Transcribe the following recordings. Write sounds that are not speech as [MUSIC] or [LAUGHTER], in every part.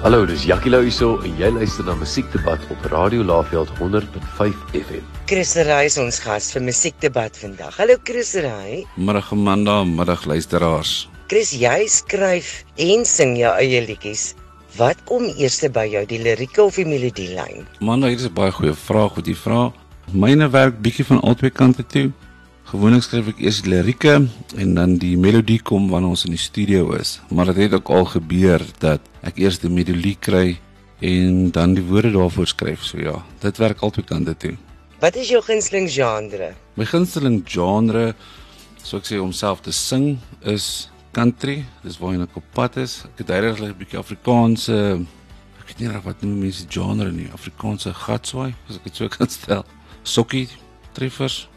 Hallo, dis Jackie Lou hierso en jy luister na Musiekdebat op Radio Laveld 100.5 FM. Chris Ray is ons gas vir Musiekdebat vandag. Hallo Chris Ray. Middag Amanda, middag luisteraars. Chris, jy skryf en sing jou eie liedjies. Wat kom eers by jou, die lirieke of die melodielyn? Amanda, hier is 'n baie goeie vraag wat jy vra. Myne werk bietjie van albei kante toe. Gewoonlik skryf ek eers die lirieke en dan die melodie kom wanneer ons in die studio is. Maar dit het ook al gebeur dat ek eers die melodie kry en dan die woorde daarvoor skryf. So ja, dit werk albei kante toe. Wat is jou gunsteling genre? My gunsteling genre, so ek sê om self te sing, is country. Dis waar ek op pad is. Ek het eintlik 'n bietjie Afrikaanse ek weet nie wat noem mense genre nie. Afrikaanse gatswaai, as ek dit so kan stel. Sokkie treffers.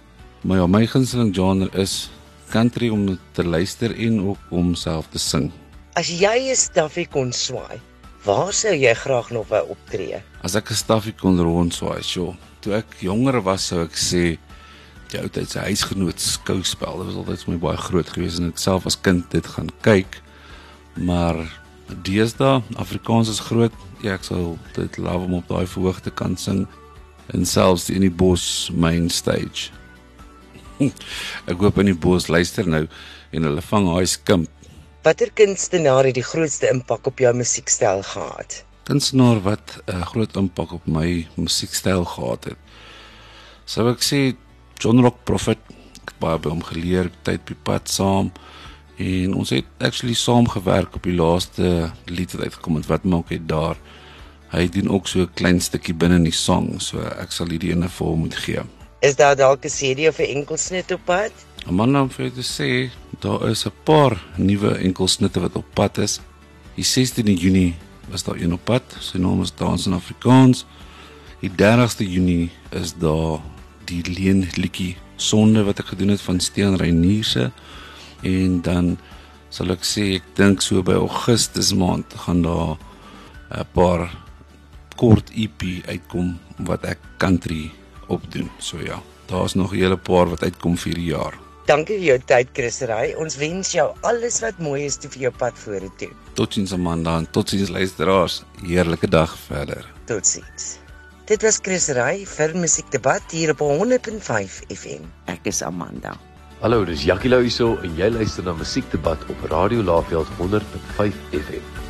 Maar ja, my gunsteling genre is country om te luister en ook om self te sing. As jy 'n staffie kon swaai, waar sou jy graag nog wou optree? As ek 'n staffie kon rondswaai, so. Toe ek jonger was, sou ek sê die ou tyd se huisgenoot skouspel. Dit was altyd vir my baie groot geweest en ek self as kind dit gaan kyk. Maar deesdae Afrikaans is groot. Ja, ek sou dit love om op daai verhoogte kan sing en selfs in die bos main stage. [LAUGHS] Ek hoop in die bos luister nou en hulle vang daai skimp. Watter kunstenaar het die grootste impak op jou musiekstyl gehad? Kunstenaar wat 'n uh, groot impak op my musiekstyl gehad het. Sou ek sê John Rock Prophet. Ek het baie by hom geleer, tyd op die pad saam en ons het actually saam gewerk op die laaste lied wat uitgekom het. Wat maak hy daar? Hy doen ook so 'n klein stukkie binne in die song, so ek sal hierdie ene vir hom moet gee. Is daar dalk 'n CD of 'n enkelsnit op pad? Man naam vir te sê, daar is 'n paar nuwe enkelsnitte wat op pad is. Die 16de Junie was daar een op pad. Sy naam is Dans in Afrikaans. Die 30ste Junie is daar die leen liedjie Sonde wat ek gedoen het van Stean Reinierse en dan sal ek sê ek dink so by Augustus maand gaan daar 'n paar kort EP uitkom wat ek country opdoen. So ja, daar's nog 'n hele paar wat uitkom vir die jaar. Dankie vir jou tyd, Chris Ray. Ons wens jou alles wat mooi is vir jou pad vorentoe. Totsiens Amanda en totsiens luisteraars. Heerlike dag verder. Totsiens. Dit was Chris Ray vir Musiekdebat hier op 100.5 FM. Ek is Amanda. Hallo, dis Jackie Lou hierso en jy luister na Musiekdebat op Radio Laveld 100.5 FM.